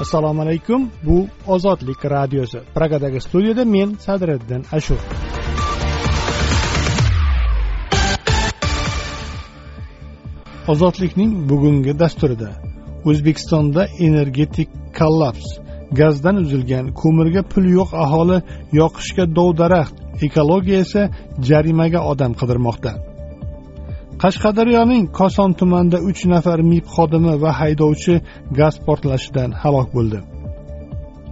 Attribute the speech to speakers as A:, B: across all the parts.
A: assalomu alaykum. Bu ozodlik radiosi. Pragadagi studiyada men sadriddin ashur. Ozodlikning bugungi dasturida o'zbekistonda energetik kollaps gazdan uzilgan ko'mirga pul yo'q aholi yoqishga dov daraxt ekologiya esa jarimaga odam qidirmoqda. Qashqadaryoning koson tumanida uch nafar mib xodimi va haydovchi gaz portlashidan halok bo'ldi.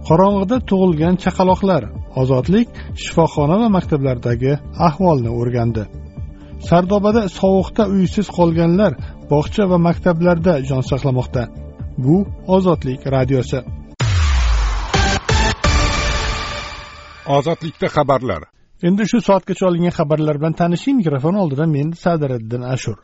A: Qorong'ida tug'ilgan chaqaloqlar ozodlik shifoxona va maktablardagi ahvolni o'rgandi. Sardobada sovuqda uysiz qolganlar bog'cha va maktablarda jon saqlamoqda. Bu ozodlik radiosi.
B: Ozodlikda xabarlar.
A: Endi shu soatgacha olingan xabarlar bilan tanishing mikrofon oldida men sadiriddin ashur.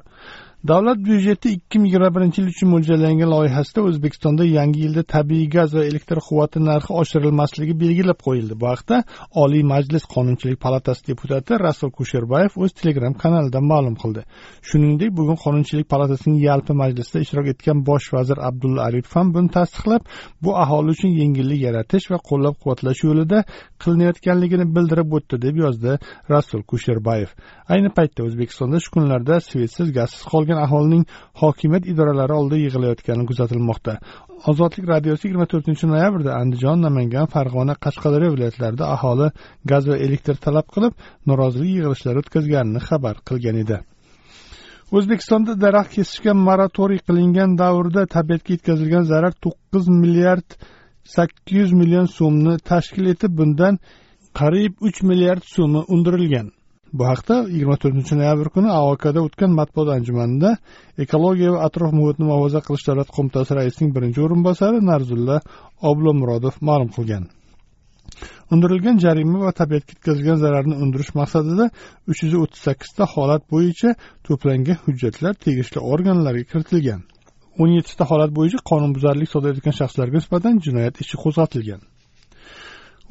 A: Davlat byudjeti ikki ming yigirma birinchi yil uchun mo'ljallangan loyihasida o'zbekistonda yangi yilda tabiiy gaz va elektr quvvati narxi oshirilmasligi belgilab qo'yildi. Bu haqda oliy majlis qonunchilik palatasi deputati rasul kusherbayev o'z telegram kanalida ma'lum qildi. Shuningdek bugun qonunchilik palatasining yalpi majlisida ishtirok etgan bosh vazir abdulla aripov ham buni tasdiqlab bu aholi uchun yengillik yaratish va qo'llab quvvatlash yo'lida qilinayotganligini bildirib o'tdi deb yozdi rasul kusherbayev. Ayni paytda o'zbekistonda shu kunlarda svetsiz gazsiz qolgan bo'lgan aholining hokimiyat idoralari oldida yig'ilayotgani kuzatilmoqda. Ozodlik radiosi yigirma to'rtinchi noyabrda andijon namangan farg'ona qashqadaryo viloyatlarida aholi gaz va elektr talab qilib norozilik yig'ilishlari o'tkazganini xabar qilgan edi. O'zbekistonda daraxt kesishga moratoriy qilingan davrda tabiatga yetkazilgan zarar to'qqiz milliard sakkiz yuz million so'mni tashkil etib bundan qariyb uch milliard so'mi undirilgan. Bu haqda yigirma to'rtinchi noyabr kuni aokda o'tgan matbuot anjumanida ekologiya va atrof muhitni muhofaza qilish davlat qo'mitasi raisining birinchi o'rinbosari narzulla oblomurodov ma'lum qilgan. Undirilgan jarima va tabiatga yetkazilgan zararni undirish maqsadida uch yuz o'ttiz sakkizta holat bo'yicha to'plangan hujjatlar tegishli organlarga kiritilgan. O'n yettita holat bo'yicha qonunbuzarlik sodir etgan shaxslarga nisbatan jinoyat ishi qo'zg'atilgan.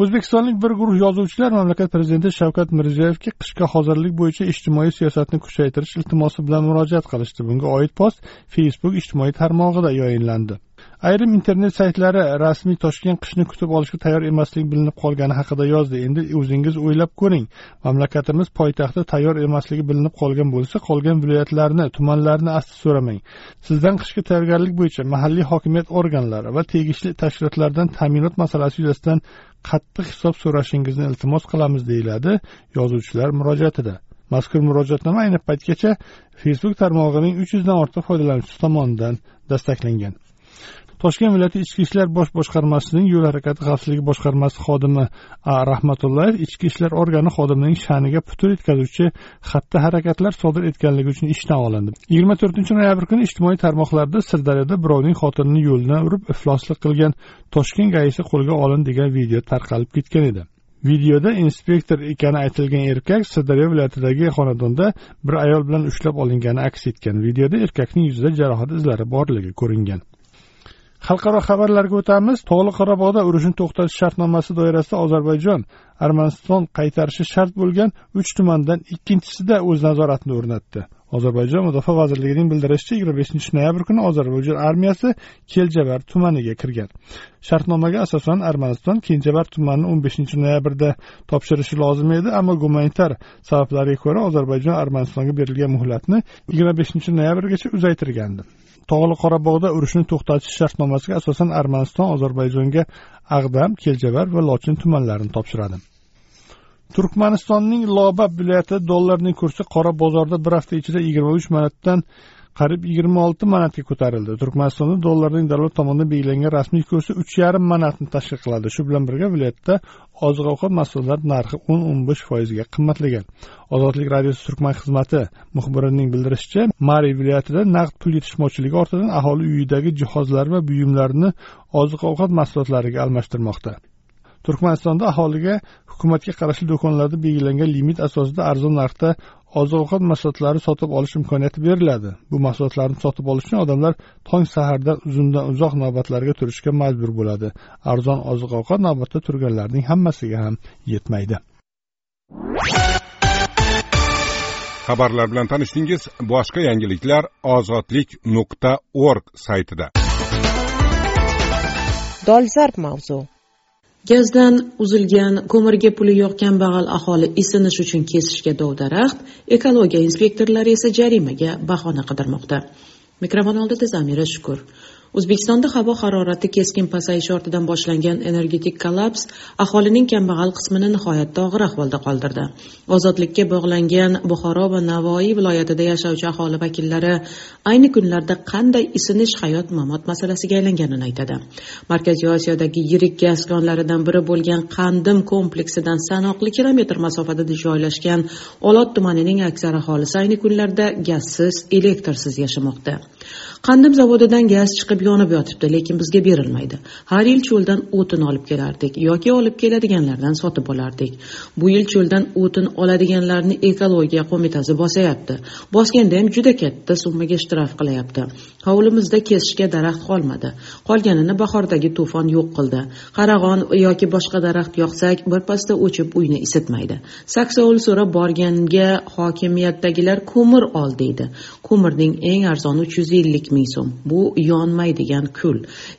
A: O'zbekistonlik bir guruh yozuvchilar mamlakat prezidenti shavkat mirziyoyevga qishga hozirlik bo'yicha ijtimoiy siyosatni kuchaytirish iltimosi bilan murojaat qilishdi. Bunga oid post facebook ijtimoiy tarmog'ida yoyinlandi ayrim internet saytlari rasmiy toshkent qishni kutib olishga tayyor emasligi bilinib qolgani haqida yozdi. Endi o'zingiz o'ylab ko'ring. Mamlakatimiz poytaxti tayyor emasligi bilinib qolgan bo'lsa qolgan viloyatlarni tumanlarni asti so'ramang. Sizdan qishga tayyorgarlik bo'yicha mahalliy hokimiyat organlari va tegishli tashkilotlardan ta'minot masalasi yuzasidan qattiq hisob so'rashingizni iltimos qilamiz deyiladi yozuvchilar murojaatida. Mazkur murojaatnoma ayni paytgacha facebook tarmog'ining uch yuzdan ortiq foydalanuvchisi tomonidan dastaklangan. Toshkent viloyati ichki ishlar bosh boshqarmasining yo'l harakati xavfsizligi boshqarmasi xodimi a. Rahmatullayev ichki ishlar organi xodimining sha'niga putur yetkazuvchi xatti harakatlar sodir etganligi uchun ishdan olindi. Yigirma to'rtinchi noyabr kuni ijtimoiy tarmoqlarda sirdaryoda birovning xotinini yo'ldan urib ifloslik qilgan toshkent raisi qo'lga olindi degan video tarqalib ketgan edi. Videoda inspektor ekani aytilgan erkak sirdaryo viloyatidagi xonadonda bir ayol bilan ushlab olingani aks etgan. Videoda erkakning yuzida jarohat izlari borligi ko'ringan. Xalqaro xabarlarga o'tamiz. Tog'li qorabog'da urushni to'xtatish shartnomasi doirasida ozarbayjon armaniston qaytarishi shart bo'lgan uch tumandan ikkinchisida o'z nazoratini o'rnatdi. Ozarbayjon mudofaa vazirligining bildirishicha yigirma beshinchi noyabr kuni ozarbayjon armiyasi keljabar tumaniga kirgan. Shartnomaga asosan armaniston kenjabar tumanini o'n beshinchi noyabrda topshirishi lozim edi ammo gumanitar sabablarga ko'ra ozarbayjon armanistonga berilgan muhlatni yigirma beshinchi noyabrgacha uzaytirgandi. Tog'li qorabog'da urushni to'xtatish shartnomasiga asosan armaniston ozarbayjonga ag'dam keljabar va lochin tumanlarini topshiradi. Turkmanistonning lobab viloyatida dollarning kursi qora bozorda bir hafta ichida yigirma uch manatdan qariyb yigirma olti manatga ko'tarildi. Turkmanistonda dollarning davlat tomonidan belgilangan rasmiy kursi uch yarim manatni tashkil qiladi. Shu bilan birga viloyatda oziq ovqat mahsulotlari narxi o'n o'n besh foizga qimmatlagan. Ozodlik radiosi turkman xizmati muxbirining bildirishicha mari viloyatida naqd pul yetishmovchiligi ortidan aholi uyidagi jihozlar va buyumlarni oziq ovqat mahsulotlariga almashtirmoqda. Turkmanistonda aholiga hukumatga qarashli do'konlarda belgilangan limit asosida arzon narxda oziq ovqat mahsulotlari sotib olish imkoniyati beriladi. Bu mahsulotlarni sotib olish uchun odamlar tong sahardan uzundan uzoq navbatlarga turishga majbur bo'ladi. Arzon oziq ovqat navbatda turganlarning hammasiga ham yetmaydi.
B: Xabarlar bilan tanishdingiz boshqa yangiliklar ozodlik nuqta org saytida.
C: Dolzarb mavzu
D: gazdan uzilgan ko'mirga puli yo'q kambag'al aholi isinish uchun kesishga dovdaraxt ekologiya inspektorlari esa jarimaga bahona qidirmoqda. Mikrofon oldida zamira shukur. O'zbekistonda havo harorati keskin pasayishi ortidan boshlangan energetik kollaps aholining kambag'al qismini nihoyatda og'ir ahvolda qoldirdi. Ozodlikka bog'langan buxoro va navoiy viloyatida yashovchi aholi vakillari ayni kunlarda qanday isinish hayot mamot masalasiga aylanganini aytadi. Markaziy osiyodagi yirik gaz konlaridan biri bo'lgan qandim kompleksidan sanoqli kilometr masofada joylashgan olot tumanining aksar aholisi ayni kunlarda gazsiz elektrsiz yashamoqda. Qandim zavodidan gaz chiqib yonib yotibdi lekin bizga berilmaydi. Har yil cho'ldan o'tin olib kelardik yoki olib keladiganlardan sotib olardik. Bu yil cho'ldan o'tin oladiganlarni ekologiya qo'mitasi bosyapti bosganda ham juda katta summaga ishtirof qilyapti hovlimizda kesishga daraxt qolmadi. Qolganini bahordagi to'fon yo'q qildi. Qarag'on yoki boshqa daraxt yoqsak birpasda o'chib uyni isitmaydi saksovul so'rab borganga hokimiyatdagilar ko'mir ol deydi. Ko'mirning eng arzoni uch yuz ellik ming so'm. Bu degan kul.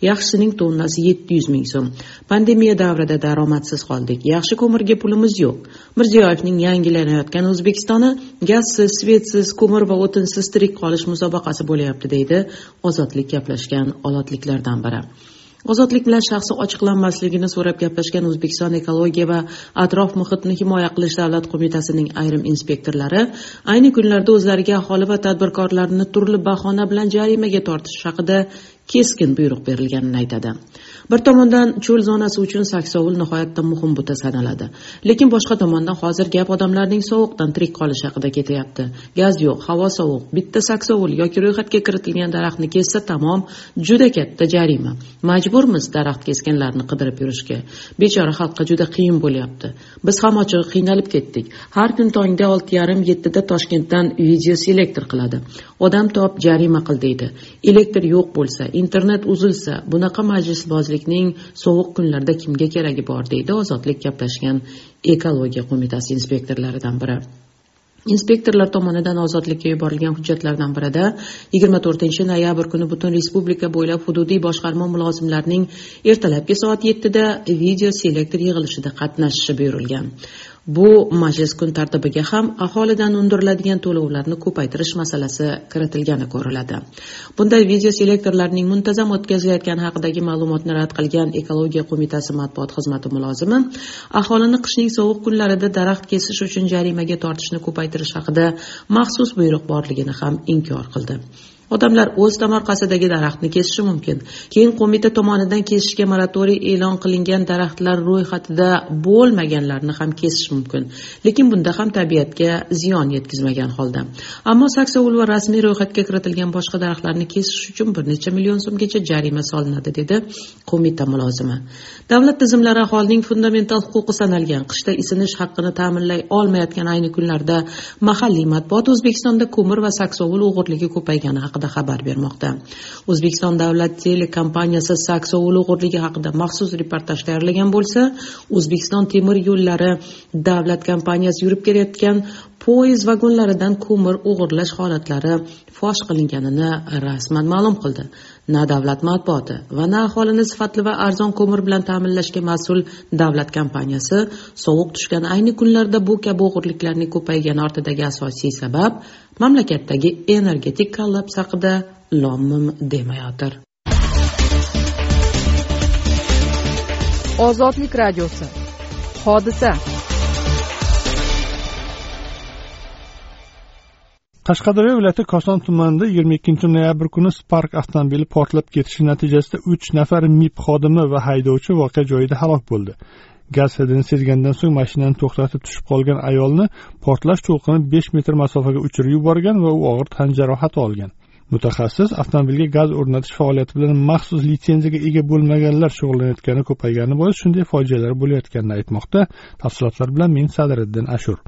D: Yaxshisining tonnasi yetti yuz ming so'm. Pandemiya davrida daromadsiz qoldik. Yaxshi ko'mirga pulimiz yo'q. Mirziyoyevning yangilanayotgan o'zbekistoni gazsiz svetsiz ko'mir va o'tinsiz tirik qolish musobaqasi bo'lyapti deydi ozodlik gaplashgan olotliklardan biri. Ozodlik bilan shaxsi ochiqlanmasligini so'rab gaplashgan o'zbekiston ekologiya va atrof muhitni himoya qilish davlat qo'mitasining ayrim inspektorlari ayni kunlarda o'zlariga aholi va tadbirkorlarni turli bahona bilan jarimaga tortish haqida keskin buyruq berilganini aytadi. Bir tomondan cho'l zonasi uchun saksovul nihoyatda muhim buta sanaladi. Lekin boshqa tomondan hozir gap odamlarning sovuqdan tirik qolishi haqida ketyapti. Gaz yo'q havo sovuq bitta saksovul yoki ro'yxatga kiritilgan daraxtni kessa tamom juda katta jarima. Majburmiz daraxt kesganlarni qidirib yurishga. Bechora xalqqa juda qiyin bo'lyapti. Biz ham ochig'i qiynalib ketdik. Har kun tongda olti yarim yettida toshkentdan video selektor qiladi. Odam top jarima qil deydi. Elektr yo'q bo'lsa internet uzilsa bunaqa ozodlikning sovuq kunlarda kimga keragi bor deydi ozodlik gaplashgan ekologiya qo'mitasi inspektorlaridan biri. Inspektorlar tomonidan ozodlikka yuborilgan hujjatlardan birida yigirma to'rtinchi noyabr kuni butun respublika bo'ylab hududiy boshqarma mulozimlarining ertalabki soat yettida video selektor yig'ilishida qatnashishi buyurilgan. Bu majlis kun tartibiga ham aholidan undiriladigan to'lovlarni ko'paytirish masalasi kiritilgani ko'riladi. Bunday video selektorlarning muntazam o'tkazilayotgani haqidagi ma'lumotni rad qilgan ekologiya qo'mitasi matbuot xizmati mulozimi aholini qishning sovuq kunlarida daraxt kesish uchun jarimaga tortishni ko'paytirish haqida maxsus buyruq borligini ham inkor qildi. Odamlar o'z tomorqasidagi daraxtni kesishi mumkin. Keyin qo'mita tomonidan kesishga moratoriy e'lon qilingan daraxtlar ro'yxatida bo'lmaganlarni ham kesish mumkin. Lekin bunda ham tabiatga ziyon yetkazmagan holda. Ammo saksovul va rasmiy ro'yxatga kiritilgan boshqa daraxtlarni kesish uchun bir necha million so'mgacha jarima solinadi dedi qo'mita mulozimi. Davlat tizimlari aholining fundamental huquqi sanalgan qishda isinish haqqini ta'minlay olmayotgan ayni kunlarda mahalliy matbuot o'zbekistonda ko'mir va saksovul o'g'irligi ko'paygani haqida haqida xabar bermoqda. O'zbekiston davlat telekompaniyasi sakso o'g'irligi haqida maxsus reportaj tayyorlagan bo'lsa o'zbekiston temir yo'llari davlat kompaniyasi yurib kelayotgan poyezd vagonlaridan ko'mir o'g'irlash holatlari fosh qilinganini rasman ma'lum qildi. Na davlat matbuoti va na aholini sifatli va arzon ko'mir bilan ta'minlashga mas'ul davlat kompaniyasi sovuq tushgan ayni kunlarda bu kabi o'g'irliklarning ko'paygani ortidagi asosiy sabab mamlakatdagi energetik kollaps haqida lomim demayotir.
C: Ozodlik radiosi. Hodisa.
A: Qashqadaryo viloyati koson tumanida yigirma ikkinchi noyabr kuni spark avtomobili portlab ketishi natijasida uch nafar mib xodimi va haydovchi voqea joyida halok bo'ldi. Gaz hidini sezgandan so'ng mashinani to'xtatib tushib qolgan ayolni portlash to'lqini besh metr masofaga uchirib yuborgan va u og'ir tan jarohati olgan. Mutaxassis avtomobilga gaz o'rnatish faoliyati bilan maxsus litsenziyaga ega bo'lmaganlar shug'ullanayotgani ko'paygani bois shunday fojialar bo'layotganini aytmoqda. Tafsilotlar bilan men sadiriddin ashur.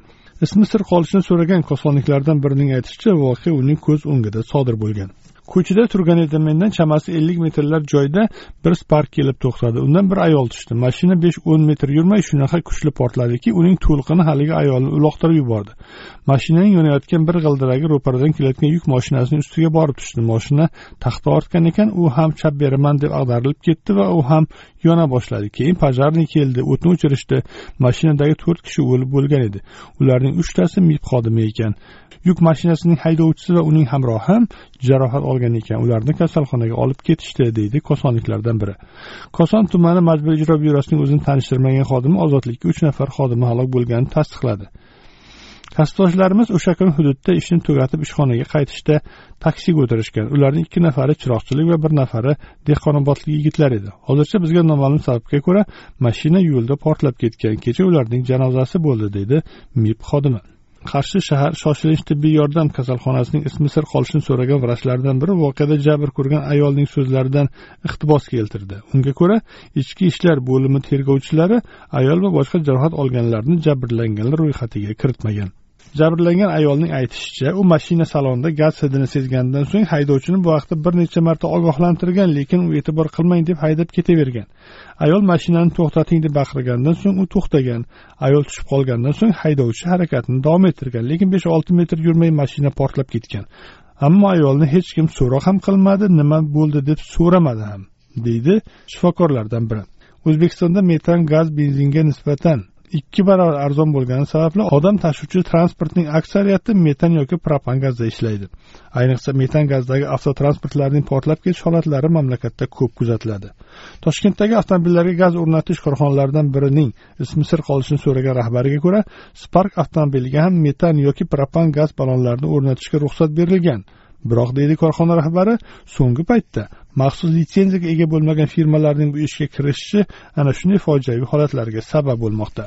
A: Ismi sir qolishini so'ragan kosonliklardan birining aytishicha voqea uning ko'z o'ngida sodir bo'lgan. Ko'chada turgan edim mendan chamasi ellik metrlar joyda bir spark kelib to'xtadi. Undan bir ayol tushdi. Mashina besh o'n metr yurmay shunaqa kuchli portladiki uning to'lqini haligi ayolni uloqtirib yubordi. Mashinaning yonayotgan bir g'ildiragi ro'paradan kelayotgan yuk mashinasining ustiga borib tushdi. Moshina taxta ortgan ekan u ham chap beraman deb ag'darilib ketdi va u ham yona boshladi. Keyin пожарный keldi o'tni o'chirishdi. Mashinadagi to'rt kishi o'lib bo'lgan edi. Ularning uchtasi mib xodimi ekan? Yuk mashinasining haydovchisi va uning hamrohi ham jarohat olgan ekan. Ularni kasalxonaga olib ketishdi deydi kosonliklardan biri. Koson tumani majburiy ijro byurosining o'zini tanishtirmagan xodimi ozodlikka uch nafar xodimi halok bo'lganini tasdiqladi. Kasbdoshlarimiz o'sha kuni hududda ishni tugatib ishxonaga qaytishda taksiga o'tirishgan. Ularning ikki nafari chiroqchilik va bir nafari dehqonobodlik yigitlar edi. Hozircha bizga noma'lum sababga ko'ra mashina yo'lda portlab ketgan. Kecha ularning janozasi bo'ldi deydi mib xodimi. Qarshi shahar shoshilinch tibbiy yordam kasalxonasining ismi sir qolishini so'ragan vrachlardan biri voqeada jabr ko'rgan ayolning so'zlaridan iqtibos keltirdi. Unga ko'ra ichki ishlar bo'limi tergovchilari ayol va boshqa jarohat olganlarni jabrlanganlar ro'yxatiga kiritmagan. Jabrlangan ayolning aytishicha u mashina salonida gaz hidini sezganidan so'ng haydovchini bu haqda bir necha marta ogohlantirgan lekin u e'tibor qilmang deb haydab ketavergan. Ayol mashinani to'xtating deb baqirgandan so'ng u to'xtagan. Ayol tushib qolgandan so'ng haydovchi harakatini davom ettirgan lekin besh olti metr yurmay mashina portlab ketgan. Ammo ayolni hech kim so'roq ham qilmadi nima bo'ldi deb so'ramadi ham deydi shifokorlardan biri. O'zbekistonda metan gaz benzinga nisbatan ikki barobar arzon bo'lgani sababli odam tashuvchi transportning aksariyati metan yoki propan gazda ishlaydi. Ayniqsa metan gazdagi avtotransportlarning portlab ketish holatlari mamlakatda ko'p kuzatiladi. Toshkentdagi avtomobillarga gaz o'rnatish korxonalaridan birining ismi sir qolishini so'ragan rahbariga ko'ra spark avtomobiliga ham metan yoki propan gaz ballonlarini o'rnatishga ruxsat berilgan. Biroq deydi korxona rahbari so'nggi paytda maxsus litsenziyaga ega bo'lmagan firmalarning bu ishga kirishishi ana shunday fojiaviy holatlarga sabab bo'lmoqda.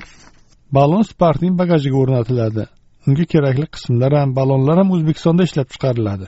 A: Ballon sparkning bagajiga o'rnatiladi. Unga kerakli qismlar ham ballonlar ham o'zbekistonda ishlab chiqariladi.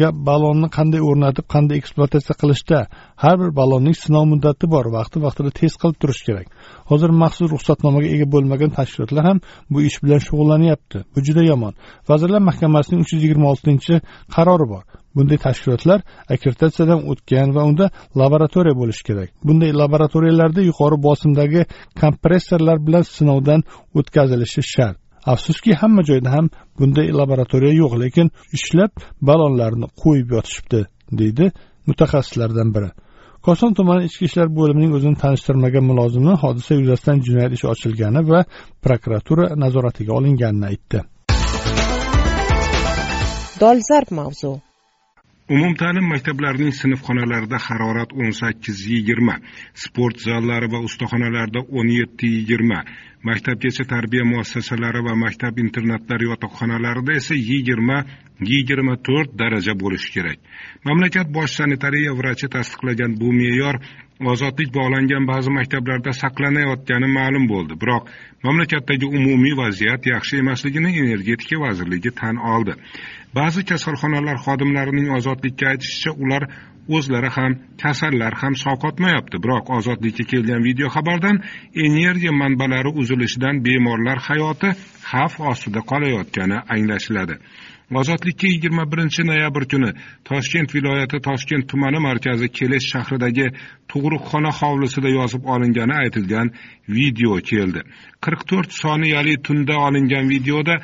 A: Gap ballonni qanday o'rnatib qanday ekspluatatsiya qilishda har bir ballonning sinov muddati bor vaqti vaqtida test qilib turish kerak. Hozir maxsus ruxsatnomaga ega bo'lmagan tashkilotlar ham bu ish bilan shug'ullanyapti. Bu juda yomon. Vazirlar mahkamasining uch yuz yigirma oltinchi qarori bor. Bunday tashkilotlar akkreditatsiyadan o'tgan va unda laboratoriya bo'lishi kerak. Bunday laboratoriyalarda yuqori bosimdagi kompressorlar bilan sinovdan o'tkazilishi shart. Afsuski hamma joyda ham bunday laboratoriya yo'q lekin ishlab ballonlarni qo'yib yotishibdi deydi mutaxassislardan biri. Koson tumani ichki ishlar bo'limining o'zini tanishtirmagan mulozimi hodisa yuzasidan jinoyat ishi ochilgani va prokuratura nazoratiga olinganini aytdi.
C: Dolzarb mavzu.
B: Umumta'lim maktablarining sinfxonalarida harorat o'n sakkiz yigirma sport zallari va ustaxonalarda o'n yetti yigirma maktabgacha tarbiya muassasalari va maktab internatlar yotoqxonalarida esa yigirma yigirma to'rt daraja bo'lishi kerak. Mamlakat bosh sanitariya vrachi tasdiqlagan bu me'yor ozodlik bog'langan ba'zi maktablarda saqlanayotgani ma'lum bo'ldi. Biroq mamlakatdagi umumiy vaziyat yaxshi emasligini energetika vazirligi tan oldi. Ba'zi kasalxonalar xodimlarining ozodlikka aytishicha ular o'zlari ham kasallar ham sovqotmayapti. Biroq ozodlikka kelgan video xabardan energiya manbalari uzilishidan bemorlar hayoti xavf ostida qolayotgani anglashiladi. Ozodlikka yigirma birinchi noyabr kuni toshkent viloyati toshkent tumani markazi kelish shahridagi tug'ruqxona hovlisida yozib olingani aytilgan video keldi. Qirq to'rt soniyali tunda olingan videoda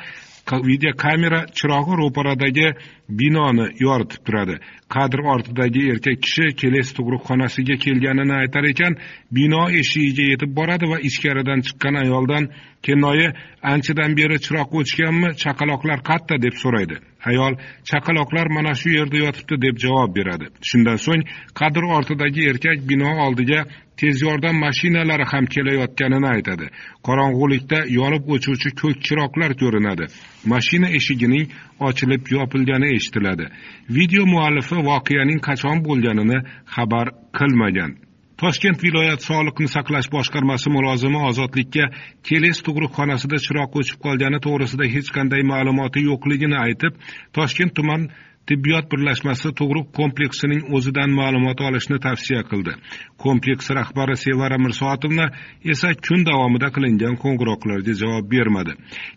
B: video kamera chirog'i ro'paradagi binoni yoritib turadi. Kadr ortidagi erkak kishi keles tug'ruqxonasiga kelganini aytar ekan bino eshigiga yetib boradi va ichkaridan chiqqan ayoldan kennoyi anchadan beri chiroq o'chganmi? Chaqaloqlar qayerda deb so'raydi. Ayol chaqaloqlar mana shu yerda yotibdi deb javob beradi. Shundan so'ng qadr ortidagi erkak bino oldiga tez yordam mashinalari ham kelayotganini aytadi. Qorong'ulikda yonib o'chuvchi ko'k chiroqlar ko'rinadi. Mashina eshigining ochilib yopilgani eshitiladi. Video muallifi voqeaning qachon bo'lganini xabar qilmagan. Toshkent viloyat sog'liqni saqlash boshqarmasi mulozimi ozodlikka keles tug'ruqxonasida chiroq o'chib qolgani to'g'risida hech qanday ma'lumoti yo'qligini aytib toshkent tuman tibbiyot birlashmasi tug'ruq kompleksining o'zidan ma'lumot olishni tavsiya qildi. Kompleks rahbari sevara mirsoatovna esa kun davomida qilingan qo'ng'iroqlarga javob bermadi.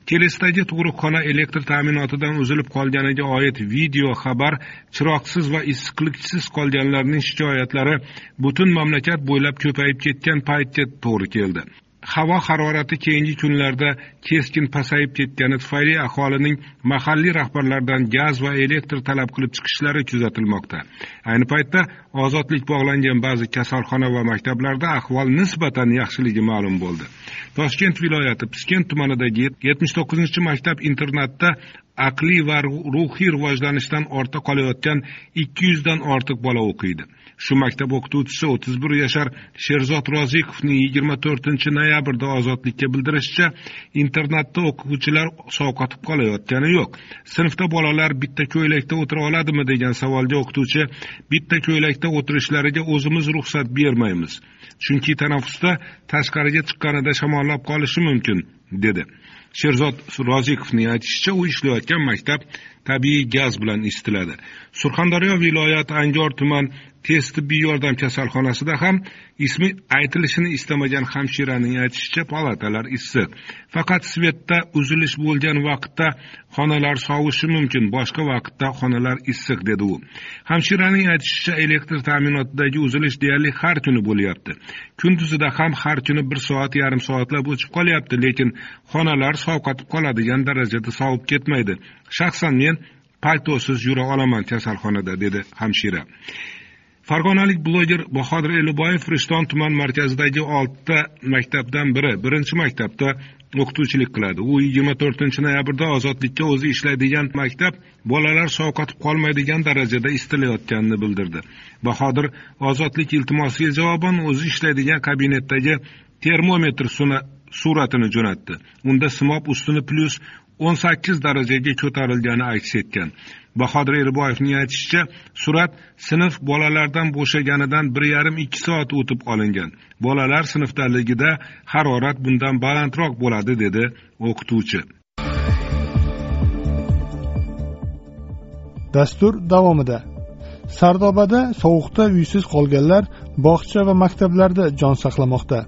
B: Kelesdagi tug'ruqxona elektr ta'minotidan uzilib qolganiga oid video xabar chiroqsiz va issiqliksiz qolganlarning shikoyatlari butun mamlakat bo'ylab ko'payib ketgan paytga to'g'ri keldi. Havo harorati keyingi kunlarda keskin pasayib ketgani tufayli aholining mahalliy rahbarlardan gaz va elektr talab qilib chiqishlari kuzatilmoqda. Ayni paytda ozodlik bog'langan ba'zi kasalxona va maktablarda ahvol nisbatan yaxshiligi ma'lum bo'ldi. Toshkent viloyati piskent tumanidagi yetmish to'qqizinchi maktab internatda aqliy va ruhiy rivojlanishdan ortda qolayotgan ikki yuzdan ortiq bola o'qiydi. Shu maktab o'qituvchisi o'ttiz bir yashar sherzod Roziqovning yigirma to'rtinchi noyabrda ozodlikka bildirishicha internatda o'quvchilar sovqotib qolayotgani yo'q. Sinfda bolalar bitta ko'ylakda o'tira oladimi degan savolga o'qituvchi bitta ko'ylakda o'tirishlariga o'zimiz ruxsat bermaymiz. Chunki tanaffusda tashqariga chiqqanida shamollab qolishi mumkin dedi. Sherzod rozikovning aytishicha u ishlayotgan maktab tabiiy gaz bilan isitiladi surxondaryo viloyati Angor tuman tez tibbiy yordam kasalxonasida ham ismi aytilishini istamagan hamshiraning aytishicha palatalar issiq. Faqat svetda uzilish bo'lgan vaqtda xonalar sovishi mumkin boshqa vaqtda xonalar issiq dedi u. Hamshiraning aytishicha elektr ta'minotidagi uzilish deyarli har kuni bo'lyapti. Kunduzida ham har kuni bir soat yarim soatlab o'chib qolyapti lekin xonalar sovqotib qoladigan darajada sovib ketmaydi. Shaxsan men paltosiz yura olaman kasalxonada dedi hamshira. Farg'onalik bloger bahodir eliboyev rishton tuman markazidagi oltita maktabdan biri birinchi maktabda o'qituvchilik qiladi. U yigirma to'rtinchi noyabrda ozodlikka o'zi ishlaydigan maktab bolalar sovqotib qolmaydigan darajada isitilayotganini bildirdi. Bahodir ozodlik iltimosiga javoban o'zi ishlaydigan kabinetdagi termometr suratini jo'natdi. Unda simob ustuni plyus o'n sakkiz darajaga ko'tarilgani aks etgan. Bahodir erboyevning aytishicha surat sinf bolalardan bo'shaganidan bir yarim ikki soat o'tib olingan. Bolalar sinfdaligida harorat bundan balandroq bo'ladi dedi o'qituvchi.
A: Dastur davomida. Sardobada sovuqda uysiz qolganlar bog'cha va maktablarda jon saqlamoqda.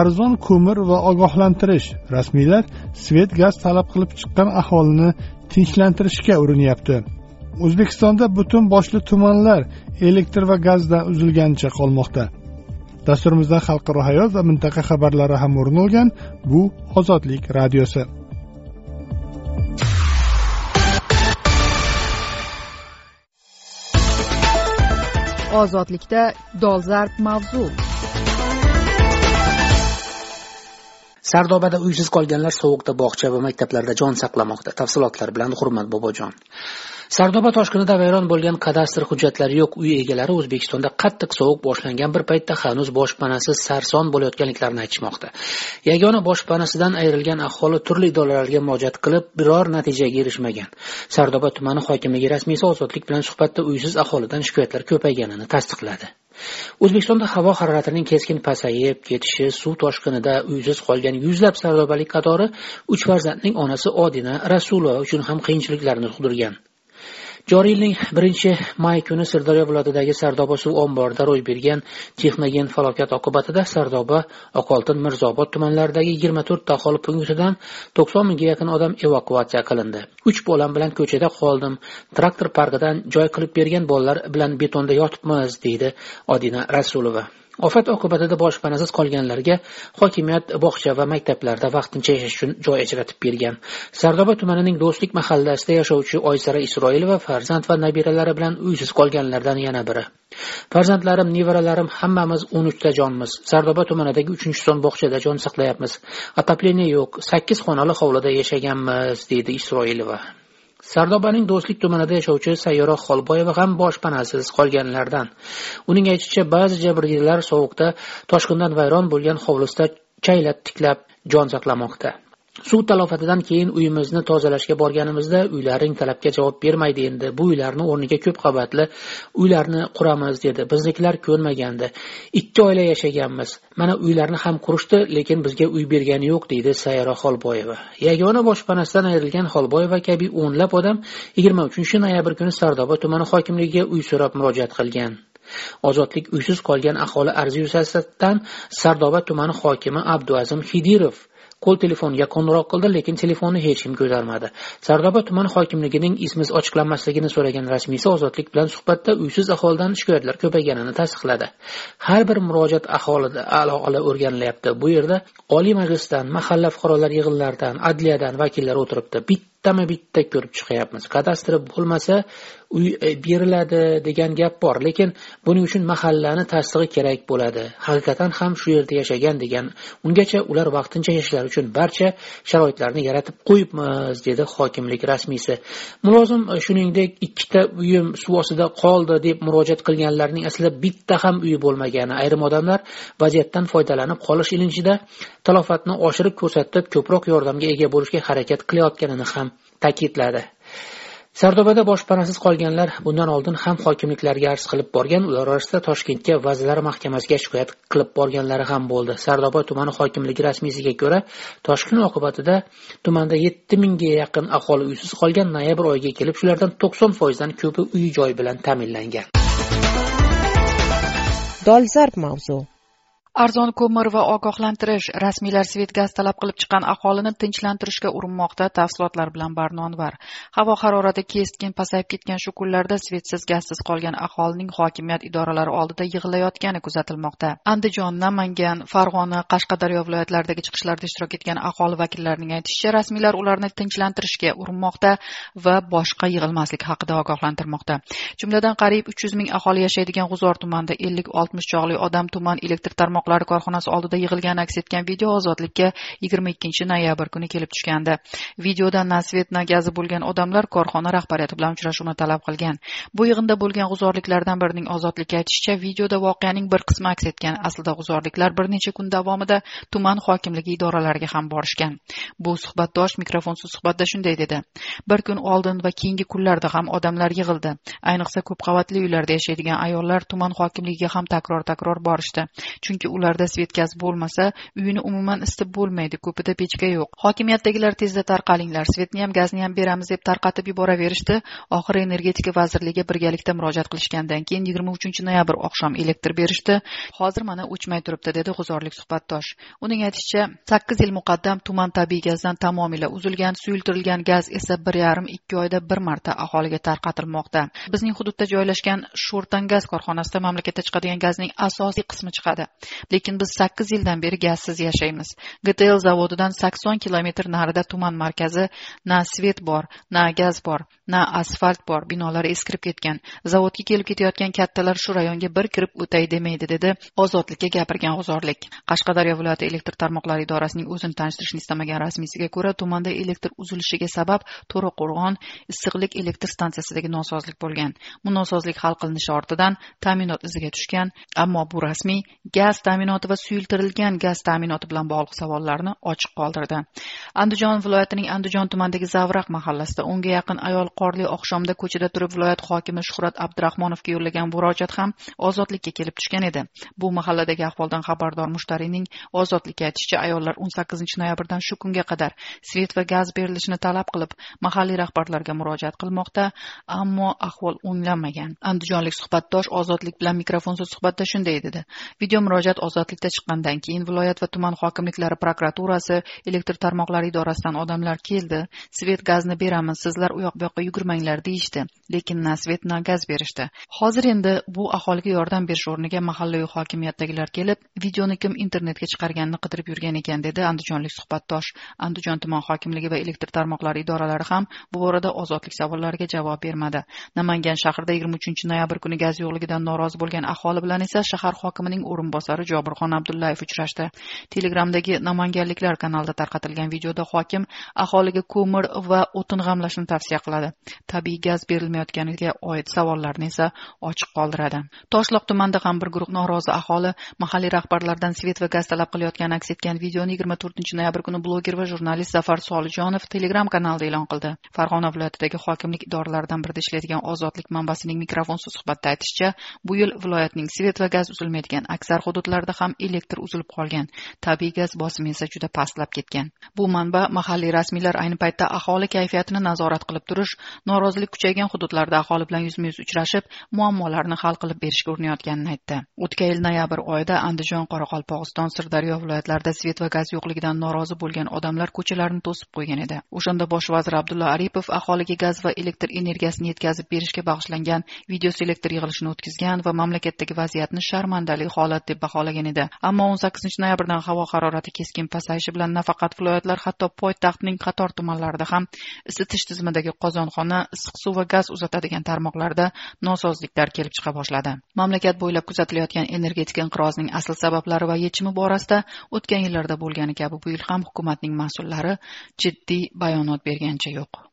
A: Arzon ko'mir va ogohlantirish rasmiylar svet gaz talab qilib chiqqan aholini tinchlantirishga urinyapti o'zbekistonda butun boshli tumanlar elektr va gazdan uzilganicha qolmoqda. Dasturimizda xalqaro hayot va mintaqa xabarlari ham o'rin olgan bu ozodlik radiosi.
C: Ozodlikda dolzarb mavzu.
E: Sardobada uysiz qolganlar sovuqda bog'cha va maktablarda jon saqlamoqda. Tafsilotlar bilan hurmat bobojon. Sardoba toshqinida vayron bo'lgan kadastr hujjatlari yo'q uy egalari o'zbekistonda qattiq sovuq boshlangan bir paytda hanuz boshpanasiz sarson bo'layotganliklarini aytishmoqda. Yagona boshpanasidan ayrilgan aholi turli idoralarga murojaat qilib biror natijaga erishmagan. Sardoba tumani hokimligi rasmiysi ozodlik bilan suhbatda uysiz aholidan shikoyatlar ko'payganini tasdiqladi. O'zbekistonda havo haroratining keskin pasayib ketishi suv toshqinida uysiz qolgan yuzlab sardobalik qatori uch farzandning onasi odina rasulova uchun ham qiyinchiliklarni tug'dirgan. Joriy yilning birinchi may kuni sirdaryo viloyatidagi sardoba suv omborida ro'y bergan texnogen falokat oqibatida sardoba oqoltin mirzobod tumanlaridagi yigirma to'rtta aholi punktidan to'qson mingga yaqin odam evakuatsiya qilindi. Uch bolam bilan ko'chada qoldim. Traktor parkidan joy qilib bergan bolalar bilan betonda yotibmiz deydi odina rasulova. Ofat oqibatida boshpanasiz qolganlarga hokimiyat bog'cha va maktablarda vaqtincha yashash uchun joy ajratib bergan. Sardoba tumanining do'stlik mahallasida yashovchi oysara isroilova farzand va nabiralari bilan uysiz qolganlardan yana biri. Farzandlarim nevaralarim hammamiz o'n uchta jonmiz. Sardoba tumanidagi uchinchi son bog'chada jon saqlayapmiz. Отопление yo'q sakkiz xonali hovlida yashaganmiz deydi isroilova sardobaning do'stlik tumanida yashovchi sayyora xolboyeva ham boshpanasiz qolganlardan. Uning aytishicha ba'zi jabrdiydalar sovuqda toshqindan vayron bo'lgan hovlisida chaylab tiklab jon saqlamoqda. Suv talofatidan keyin uyimizni tozalashga borganimizda uylaring talabga javob bermaydi endi. Bu uylarni o'rniga ko'p qavatli uylarni quramiz dedi. Biznikilar ko'nmagandi. Ikki oila yashaganmiz. Mana uylarni ham qurishdi lekin bizga uy bergani yo'q deydi sayyora xolboyeva yagona boshpanasidan ayrilgan xolboyeva kabi o'nlab odam yigirma uchinchi noyabr kuni sardoba tumani hokimligiga uy so'rab murojaat qilgan. Ozodlik uysiz qolgan aholi arzi yuzasidan sardoba tumani hokimi abduazim xidirov qo'l telefoniga qo'ng'iroq qildi lekin telefonni hech kim ko'tarmadi. Sardoba tuman hokimligining ismiz ochiqlanmasligini so'ragan rasmiysi ozodlik bilan suhbatda uysiz aholidan shikoyatlar ko'payganini tasdiqladi. Har bir murojaat aholida aholi o'rganilyapti. Bu yerda oliy majlisdan mahalla fuqarolar yig'inlaridan adliyadan vakillar o'tiribdi. Bittami bitta ko'rib chiqyapmiz. Kadastri bo'lmasa uy e, beriladi degan gap bor. Lekin buning uchun mahallani tasdig'i kerak bo'ladi. Haqiqatan ham shu yerda yashagan degan. Ungacha ular vaqtincha yashashlari uchun barcha sharoitlarni yaratib qo'yibmiz dedi hokimlik rasmiysi. Mulozim e, shuningdek ikkita uyim suv ostida qoldi deb murojaat qilganlarning aslida bitta ham uyi bo'lmagani. Ayrim odamlar vaziyatdan foydalanib qolish ilinjida talofatni oshirib ko'rsatib ko'proq yordamga ega bo'lishga harakat qilayotganini ham ta'kidladi. Sardobada boshpanasiz qolganlar bundan oldin ham hokimliklarga arz qilib borgan ular orasida toshkentga vazirlar mahkamasiga shikoyat qilib borganlari ham bo'ldi. Sardoba tumani hokimligi rasmiysiga ko'ra toshqin oqibatida tumanda yetti mingga yaqin aholi uysiz qolgan noyabr oyiga kelib shulardan to'qson foizdan ko'pi uy joy bilan ta'minlangan.
C: Dolzarb mavzu. Arzon ko'mir va ogohlantirish rasmiylar svet gaz talab qilib chiqqan aholini tinchlantirishga urinmoqda tafsilotlar bilan barnonvar havo harorati keskin pasayib ketgan shu kunlarda svetsiz gazsiz qolgan aholining hokimiyat idoralari oldida yig'ilayotgani kuzatilmoqda. Andijon namangan farg'ona qashqadaryo viloyatlaridagi chiqishlarda ishtirok etgan aholi vakillarining aytishicha rasmiylar ularni tinchlantirishga urinmoqda va boshqa yig'ilmaslik haqida ogohlantirmoqda. Jumladan qariyb uch yuz ming aholi yashaydigan g'uzor tumanida ellik oltmish chog'li odam tuman elektr tarmoq tarmoqlari korxonasi oldida yig'ilgani aks etgan video ozodlikka yigirma ikkinchi noyabr kuni kelib tushgandi. Videoda na svet na gazi bo'lgan odamlar korxona rahbariyati bilan uchrashuvni talab qilgan. Bu yig'inda bo'lgan g'uzorliklardan birining ozodlikka aytishicha videoda voqeaning bir qismi aks etgan. Aslida g'uzorliklar bir necha kun davomida tuman hokimligi idoralariga ham borishgan. Bu suhbatdosh mikrofonsiz suhbatda shunday dedi. Bir kun oldin va keyingi kunlarda ham odamlar yig'ildi. Ayniqsa ko'p qavatli uylarda yashaydigan ayollar tuman hokimligiga ham takror takror borishdi. Chunki ularda svet gaz bo'lmasa uyini umuman isitib bo'lmaydi ko'pida pechka yo'q. Hokimiyatdagilar tezda tarqalinglar svetni ham gazni ham beramiz deb tarqatib yuboraverishdi. Oxiri energetika vazirligiga birgalikda murojaat qilishgandan keyin yigirma uchinchi noyabr oqshom elektr berishdi. Hozir mana o'chmay turibdi dedi g'uzorlik suhbatdosh. Uning aytishicha sakkiz yil muqaddam tuman tabiiy gazdan tamomila uzilgan suyultirilgan gaz esa bir yarim ikki oyda bir marta aholiga tarqatilmoqda. Bizning hududda joylashgan sho'rtan gaz korxonasida mamlakatda chiqadigan gazning asosiy qismi chiqadi. Lekin biz sakkiz yildan beri gazsiz yashaymiz. Gtl zavodidan sakson kilometr narida tuman markazi na svet bor na gaz bor na asfalt bor binolar eskirib ketgan. Zavodga kelib ketayotgan kattalar shu rayonga bir kirib o'tay demaydi dedi ozodlikka gapirgan g'uzorlik. Qashqadaryo viloyati elektr tarmoqlari idorasining o'zini tanishtirishni istamagan rasmiysiga ko'ra tumanda elektr uzilishiga sabab to'raqo'rg'on issiqlik elektr stansiyasidagi nosozlik bo'lgan. Bu nosozlik hal qilinishi ortidan ta'minot iziga tushgan ammo bu rasmiy gaz ta'minoti va suyultirilgan gaz ta'minoti bilan bog'liq savollarni ochiq qoldirdi. Andijon viloyatining andijon tumanidagi zavraq mahallasida o'nga yaqin ayol qorli oqshomda ko'chada turib viloyat hokimi shuhrat abdurahmonovga yo'llagan murojaat ham ozodlikka kelib tushgan edi. Bu mahalladagi ahvoldan xabardor mushtariyning ozodlikka aytishicha ayollar o'n sakkizinchi noyabrdan shu kunga qadar svet va gaz berilishini talab qilib mahalliy rahbarlarga murojaat qilmoqda ammo ahvol o'nglanmagan. Andijonlik suhbatdosh ozodlik bilan mikrofonsiz suhbatda shunday dedi. Video murojaat ozodlikda chiqqandan keyin viloyat va tuman hokimliklari prokuraturasi elektr tarmoqlari idorasidan odamlar keldi. Svet gazni beramiz sizlar u yoq bu yoqqa yugurmanglar deyishdi lekin na svet na gaz berishdi. Hozir endi bu aholiga yordam berish o'rniga mahallayu hokimiyatdagilar kelib videoni kim internetga chiqarganini qidirib yurgan ekan dedi andijonlik suhbatdosh. Andijon tuman hokimligi va elektr tarmoqlari idoralari ham bu borada ozodlik savollariga javob bermadi. Namangan shahrida yigirma uchinchi noyabr kuni gaz yo'qligidan norozi bo'lgan aholi bilan esa shahar hokimining o'rinbosari jobirxon abdullayev uchrashdi. Telegramdagi namanganliklar kanalida tarqatilgan videoda hokim aholiga ko'mir va o'tin g'amlashni tavsiya qiladi. Tabiiy gaz berilmayotganiga oid savollarni esa ochiq qoldiradi. Toshloq tumanida ham bir guruh norozi aholi mahalliy rahbarlardan svet va gaz talab qilayotgani aks etgan videoni yigirma to'rtinchi noyabr kuni bloger va jurnalist zafar solijonov telegram kanalida e'lon qildi. Farg'ona viloyatidagi hokimlik idoralaridan birida ishlaydigan ozodlik manbasining mikrofonsiz suhbatda aytishicha bu yil viloyatning svet va gaz uzilmaydigan aksar hududlarda ham elektr uzilib qolgan. Tabiiy gaz bosimi esa juda pastlab ketgan. Bu manba mahalliy rasmiylar ayni paytda aholi kayfiyatini nazorat qilib turish norozilik kuchaygan hududlarda aholi bilan yuzma yuz uchrashib muammolarni hal qilib berishga urinayotganini aytdi. O'tgan yil noyabr oyida andijon qoraqalpog'iston sirdaryo viloyatlarida svet va gaz yo'qligidan norozi bo'lgan odamlar ko'chalarni to'sib qo'ygan edi. O'shanda bosh vazir abdulla aripov aholiga gaz va elektr energiyasini yetkazib berishga bag'ishlangan videoselektor yig'ilishini o'tkazgan va mamlakatdagi vaziyatni sharmandali holat deb baholagan edi. Ammo o'n sakkizinchi noyabrdan havo harorati keskin pasayishi bilan nafaqat viloyatlar hatto poytaxtning qator tumanlarida ham isitish tizimidagi qozonxona issiq suv va gaz uzatadigan tarmoqlarda nosozliklar kelib chiqa boshladi. Mamlakat bo'ylab kuzatilayotgan energetika inqirozining asl sabablari va yechimi borasida o'tgan yillarda bo'lgani kabi bu yil ham hukumatning mas'ullari jiddiy bayonot bergancha yo'q.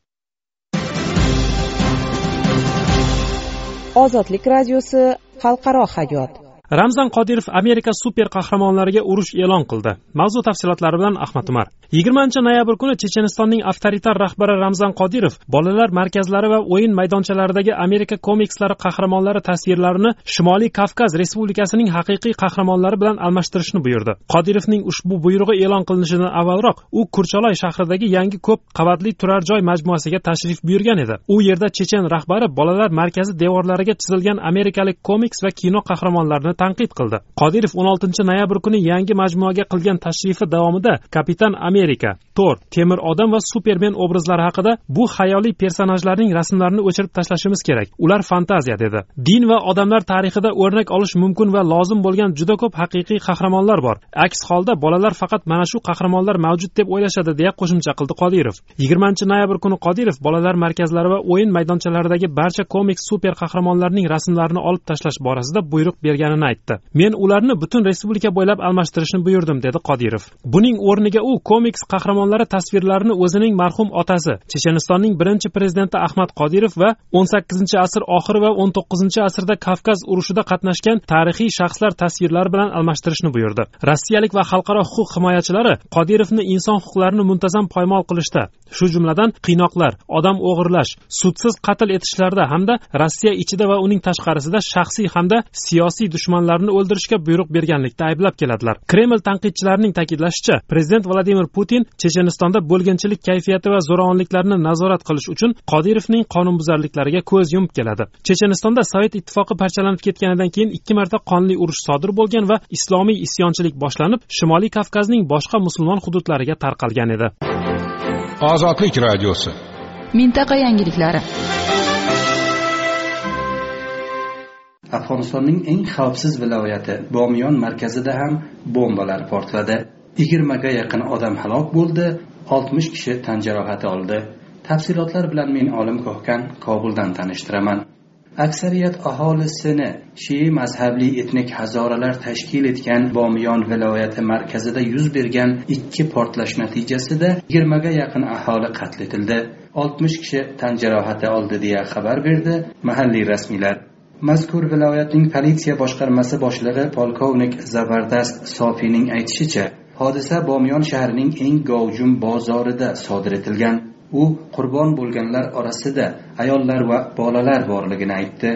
F: Ozodlik radiosi xalqaro hayot.
G: Ramzan qodirov amerika super qahramonlariga urush e'lon qildi. Mavzu tafsilotlari bilan ahmad umar. Yigirmanchi noyabr kuni chechenistonning avtoritar rahbari ramzan qodirov bolalar markazlari va o'yin maydonchalaridagi amerika komikslari qahramonlari tasvirlarini shimoliy kavkaz respublikasining haqiqiy qahramonlari bilan almashtirishni buyurdi. Qodirovning ushbu buyrug'i e'lon qilinishidan avvalroq u kurchaloy shahridagi yangi ko'p qavatli turar joy majmuasiga tashrif buyurgan edi. U yerda chechen rahbari bolalar markazi devorlariga chizilgan amerikalik komiks va kino qahramonlarini tanqid qildi. Qodirov o'n oltinchi noyabr kuni yangi majmuaga qilgan tashrifi davomida kapitan amerika tor temir odam va supermen obrazlari haqida bu xayoliy personajlarning rasmlarini o'chirib tashlashimiz kerak. Ular fantaziya dedi. Din va odamlar tarixida o'rnak olish mumkin va lozim bo'lgan juda ko'p haqiqiy qahramonlar bor. Aks holda bolalar faqat mana shu qahramonlar mavjud deb o'ylashadi deya qo'shimcha qildi qodirov. Yigirmanchi noyabr kuni qodirov bolalar markazlari va o'yin maydonchalaridagi barcha komiks super qahramonlarning rasmlarini olib tashlash borasida buyruq berganini aytdi. Men ularni butun respublika bo'ylab almashtirishni buyurdim dedi qodirov. Buning o'rniga u komiks qahramonlari tasvirlarini o'zining marhum otasi chechenistonning birinchi prezidenti ahmad qodirov va o'n sakkizinchi asr oxiri va o'n to'qqizinchi asrda kavkaz urushida qatnashgan tarixiy shaxslar tasvirlari bilan almashtirishni buyurdi. Rossiyalik va xalqaro huquq himoyachilari qodirovni inson huquqlarini muntazam poymol qilishda shu jumladan qiynoqlar odam o'g'irlash sudsiz qatl etishlarda hamda rossiya ichida va uning tashqarisida shaxsiy hamda siyosiy dushmanlarini o'ldirishga buyruq berganlikda ayblab keladilar. Kreml tanqidchilarining ta'kidlashicha prezident vladimir putin chechenistonda bo'lginchilik kayfiyati va zo'ravonliklarni nazorat qilish uchun qodirovning qonunbuzarliklariga ko'z yumib keladi. Chechenistonda sovet ittifoqi parchalanib ketganidan keyin ikki marta qonli urush sodir bo'lgan va islomiy isyonchilik boshlanib shimoliy kavkazning boshqa musulmon hududlariga tarqalgan edi.
H: Ozodlik radiosi.
C: Mintaqa yangiliklari
I: afg'onistonning eng xavfsiz viloyati bomiyon markazida ham bombalar portladi. Yigirmaga yaqin odam halok bo'ldi oltmish kishi tan jarohati oldi. Tafsilotlar bilan men olim ko'hkan kobuldan tanishtiraman. Aksariyat aholisini shii mazhabli etnik hazoralar tashkil etgan bomiyon viloyati markazida yuz bergan ikki portlash natijasida yigirmaga yaqin aholi qatl etildi. Oltmish kishi tan jarohati oldi deya xabar berdi mahalliy rasmiylar. Mazkur viloyatning politsiya boshqarmasi boshlig'i polkovnik zabardast sofiyning aytishicha hodisa bomiyon shahrining eng gavjum bozorida sodir etilgan. U qurbon bo'lganlar orasida ayollar va bolalar borligini aytdi.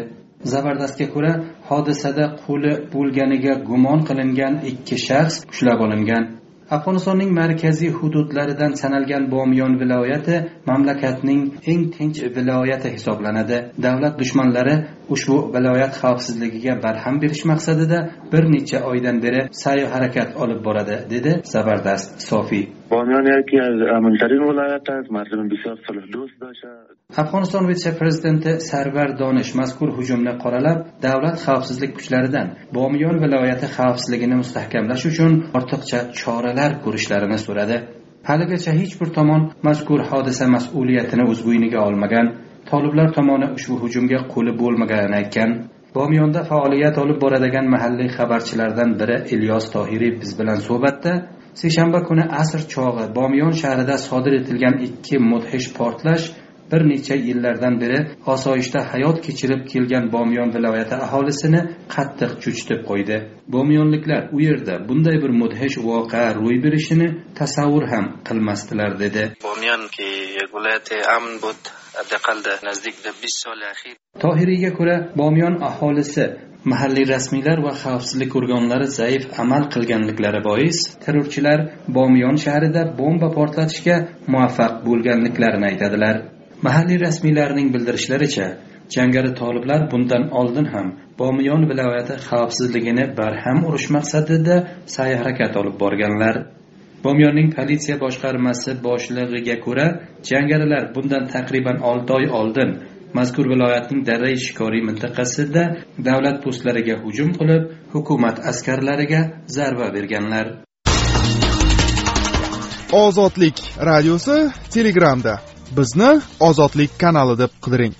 I: Zabardastga ko'ra hodisada qo'li bo'lganiga gumon qilingan ikki shaxs ushlab olingan. Afg'onistonning markaziy hududlaridan sanalgan bomiyon viloyati mamlakatning eng tinch viloyati hisoblanadi. Davlat dushmanlari ushbu viloyat xavfsizligiga barham berish maqsadida bir necha oydan beri sa'y harakat olib boradi dedi zabardast sofiy. Afg'oniston vitse prezidenti sarvar donish mazkur hujumni qoralab davlat xavfsizlik kuchlaridan bomiyon viloyati xavfsizligini mustahkamlash uchun ortiqcha choralar ko'rishlarini so'radi. Haligacha hech bir tomon mazkur hodisa mas'uliyatini o'z bo'yniga olmagan toliblar tomoni ushbu hujumga qo'li bo'lmaganini aytgan. Bomiyonda faoliyat olib boradigan mahalliy xabarchilardan biri ilyos tohiriy biz bilan suhbatda seshanba kuni asr chog'i bomiyon shahrida sodir etilgan ikki mudhish portlash bir necha yillardan beri osoyishta hayot kechirib kelgan bomiyon viloyati aholisini qattiq cho'chitib qo'ydi. Bomiyonliklar u yerda bunday bir mudhish voqea ro'y berishini tasavvur ham qilmasdilar dedi. Tohiriyga ko'ra bomiyon aholisi mahalliy rasmiylar va xavfsizlik organlari zaif amal qilganliklari bois terrorchilar bomiyon shahrida bomba portlatishga muvaffaq bo'lganliklarini aytadilar. Mahalliy rasmiylarning bildirishlaricha jangari toliblar bundan oldin ham bomiyon viloyati xavfsizligini barham urish maqsadida sa'y harakat olib borganlar. Bomiyonning politsiya boshqarmasi boshlig'iga ko'ra jangarilar bundan taqriban olti oy oldin mazkur viloyatning darrai shikoriy mintaqasida davlat postlariga hujum qilib hukumat askarlariga zarba berganlar.
J: Ozodlik radiosi telegramda. Bizni ozodlik kanali deb qidiring.